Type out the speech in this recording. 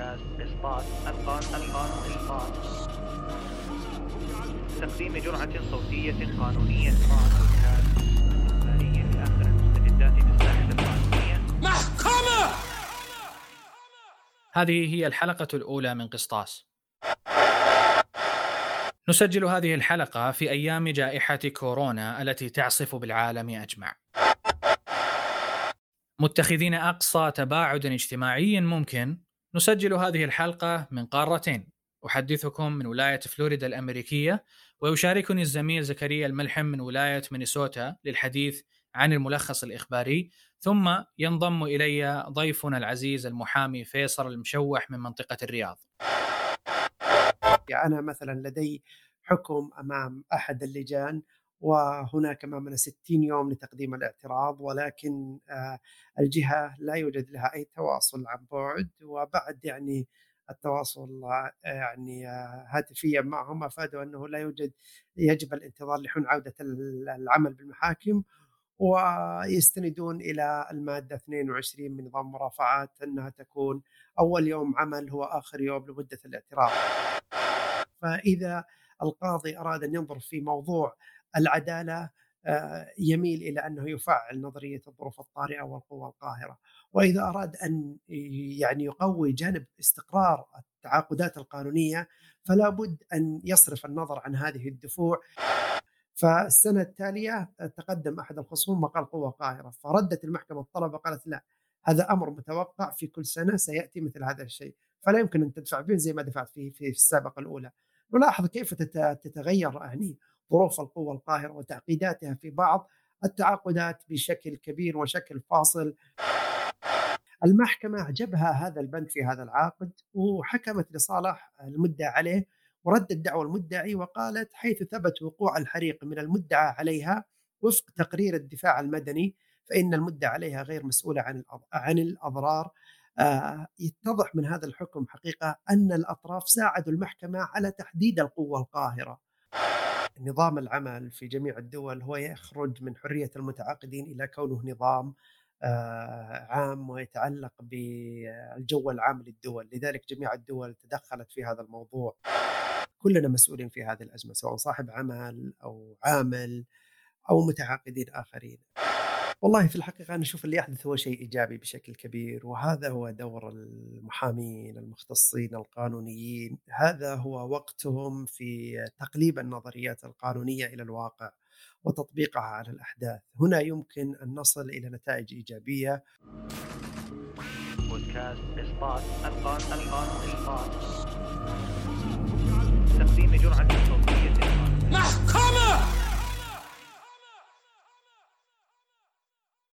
بودكاست إسقاط القانون القانون إسقاط تقديم جرعة صوتية قانونية بودكاست إخباري لآخر المستجدات في الساحة القانونية محكمة هذه هي الحلقة الأولى من قسطاس. نسجل هذه الحلقة في أيام جائحة كورونا التي تعصف بالعالم أجمع. متخذين أقصى تباعد اجتماعي ممكن، نسجل هذه الحلقة من قارتين. أحدثكم من ولاية فلوريدا الأمريكية ويشاركني الزميل زكريا الملحم من ولاية مينيسوتا للحديث عن الملخص الإخباري ثم ينضم إلي ضيفنا العزيز المحامي فيصل المشوح من منطقة الرياض يعني أنا مثلا لدي حكم أمام أحد اللجان وهناك أمامنا 60 يوم لتقديم الاعتراض ولكن آه، الجهة لا يوجد لها أي تواصل عن بعد وبعد يعني التواصل آه، يعني آه، هاتفيا معهم أفادوا أنه لا يوجد يجب الانتظار لحين عودة العمل بالمحاكم ويستندون إلى المادة 22 من نظام المرافعات أنها تكون أول يوم عمل هو آخر يوم لمدة الاعتراف. فإذا القاضي أراد أن ينظر في موضوع العدالة آه، يميل إلى أنه يفعل نظرية الظروف الطارئة والقوى القاهرة، وإذا أراد أن يعني يقوي جانب استقرار التعاقدات القانونية فلا بد أن يصرف النظر عن هذه الدفوع. فالسنة التالية تقدم أحد الخصوم وقال قوة قاهرة. فردت المحكمة الطلب وقالت لا هذا أمر متوقع في كل سنة سيأتي مثل هذا الشيء. فلا يمكن أن تدفع به زي ما دفعت فيه في السابقة الأولى. نلاحظ كيف تتغير يعني ظروف القوة القاهرة وتعقيداتها في بعض التعاقدات بشكل كبير وشكل فاصل. المحكمة أعجبها هذا البند في هذا العقد وحكمت لصالح المدعى عليه وردت دعوى المدعي وقالت حيث ثبت وقوع الحريق من المدعى عليها وفق تقرير الدفاع المدني فإن المدعى عليها غير مسؤولة عن عن الأضرار. آه يتضح من هذا الحكم حقيقة أن الأطراف ساعدوا المحكمة على تحديد القوة القاهرة. نظام العمل في جميع الدول هو يخرج من حرية المتعاقدين إلى كونه نظام آه، عام ويتعلق بالجو العام للدول. لذلك جميع الدول تدخلت في هذا الموضوع. كلنا مسؤولين في هذه الأزمة سواء صاحب عمل أو عامل أو متعاقدين آخرين. والله في الحقيقة أنا أشوف اللي يحدث هو شيء إيجابي بشكل كبير وهذا هو دور المحامين المختصين القانونيين. هذا هو وقتهم في تقليب النظريات القانونية إلى الواقع وتطبيقها على الأحداث. هنا يمكن أن نصل إلى نتائج إيجابية. بودكاست تقديم جرعة صوتية